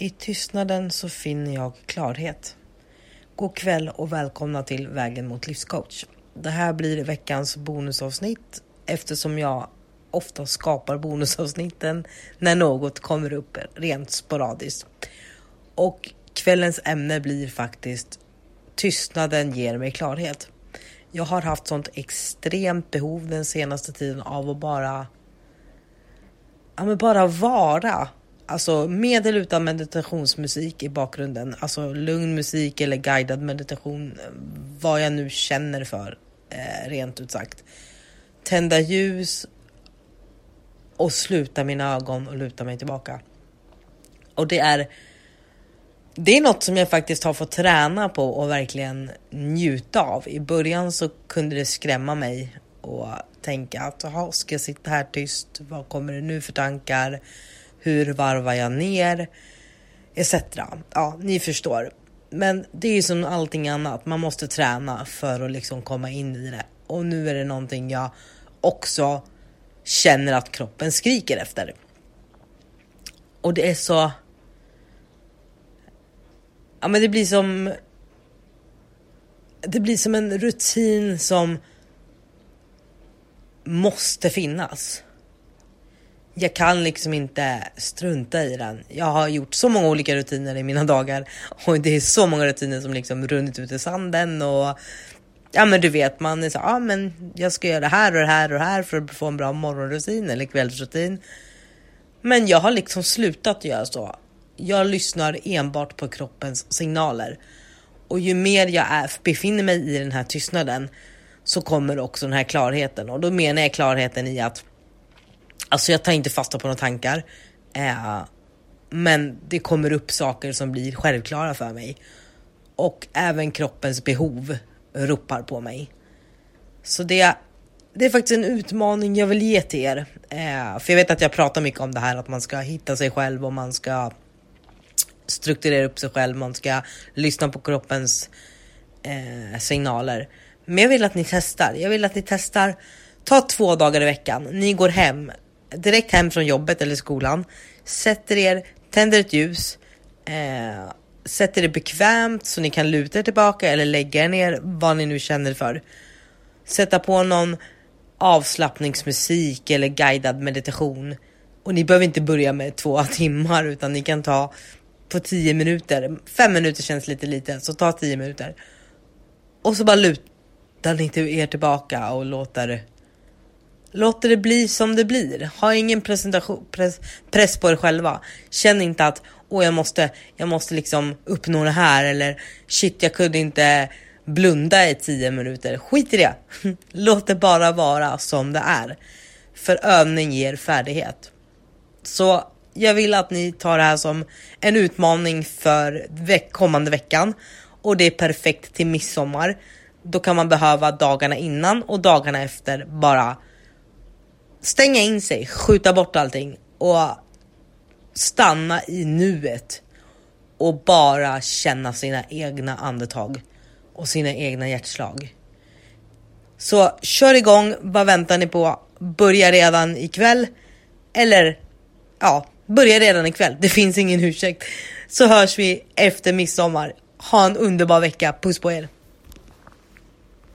I tystnaden så finner jag klarhet. God kväll och välkomna till Vägen mot livscoach. Det här blir veckans bonusavsnitt eftersom jag ofta skapar bonusavsnitten när något kommer upp rent sporadiskt. Och kvällens ämne blir faktiskt Tystnaden ger mig klarhet. Jag har haft sånt extremt behov den senaste tiden av att bara ja, men bara vara Alltså med eller utan meditationsmusik i bakgrunden, alltså lugn musik eller guidad meditation, eh, vad jag nu känner för, eh, rent ut sagt. Tända ljus och sluta mina ögon och luta mig tillbaka. Och det är det är något som jag faktiskt har fått träna på och verkligen njuta av. I början så kunde det skrämma mig och tänka att jaha, ska jag sitta här tyst? Vad kommer det nu för tankar? Hur varvar jag ner? Etc. Ja, ni förstår. Men det är ju som allting annat. Man måste träna för att liksom komma in i det. Och nu är det någonting jag också känner att kroppen skriker efter. Och det är så... Ja men det blir som... Det blir som en rutin som måste finnas jag kan liksom inte strunta i den. Jag har gjort så många olika rutiner i mina dagar och det är så många rutiner som liksom runnit ut i sanden och ja, men du vet, man är så ja, men jag ska göra det här och det här och det här för att få en bra morgonrutin eller kvällsrutin. Men jag har liksom slutat göra så. Jag lyssnar enbart på kroppens signaler och ju mer jag är, befinner mig i den här tystnaden så kommer också den här klarheten och då menar jag klarheten i att Alltså jag tar inte fasta på några tankar. Eh, men det kommer upp saker som blir självklara för mig. Och även kroppens behov ropar på mig. Så det, det är faktiskt en utmaning jag vill ge till er. Eh, för jag vet att jag pratar mycket om det här att man ska hitta sig själv och man ska strukturera upp sig själv, man ska lyssna på kroppens eh, signaler. Men jag vill att ni testar. Jag vill att ni testar. Ta två dagar i veckan. Ni går hem, direkt hem från jobbet eller skolan, sätter er, tänder ett ljus, eh, sätter er bekvämt så ni kan luta er tillbaka eller lägga er ner, vad ni nu känner för. Sätta på någon avslappningsmusik eller guidad meditation. Och ni behöver inte börja med två timmar utan ni kan ta på tio minuter. Fem minuter känns lite lite, så ta tio minuter. Och så bara lutar ni er tillbaka och låter Låter det bli som det blir. Ha ingen presentation, press, press på er själva. Känn inte att åh, jag måste, jag måste liksom uppnå det här eller shit, jag kunde inte blunda i tio minuter. Skit i det. Låt det bara vara som det är. För övning ger färdighet. Så jag vill att ni tar det här som en utmaning för veck kommande veckan och det är perfekt till midsommar. Då kan man behöva dagarna innan och dagarna efter bara stänga in sig, skjuta bort allting och stanna i nuet och bara känna sina egna andetag och sina egna hjärtslag. Så kör igång, vad väntar ni på? Börja redan ikväll eller ja, börja redan ikväll. Det finns ingen ursäkt. Så hörs vi efter midsommar. Ha en underbar vecka. Puss på er!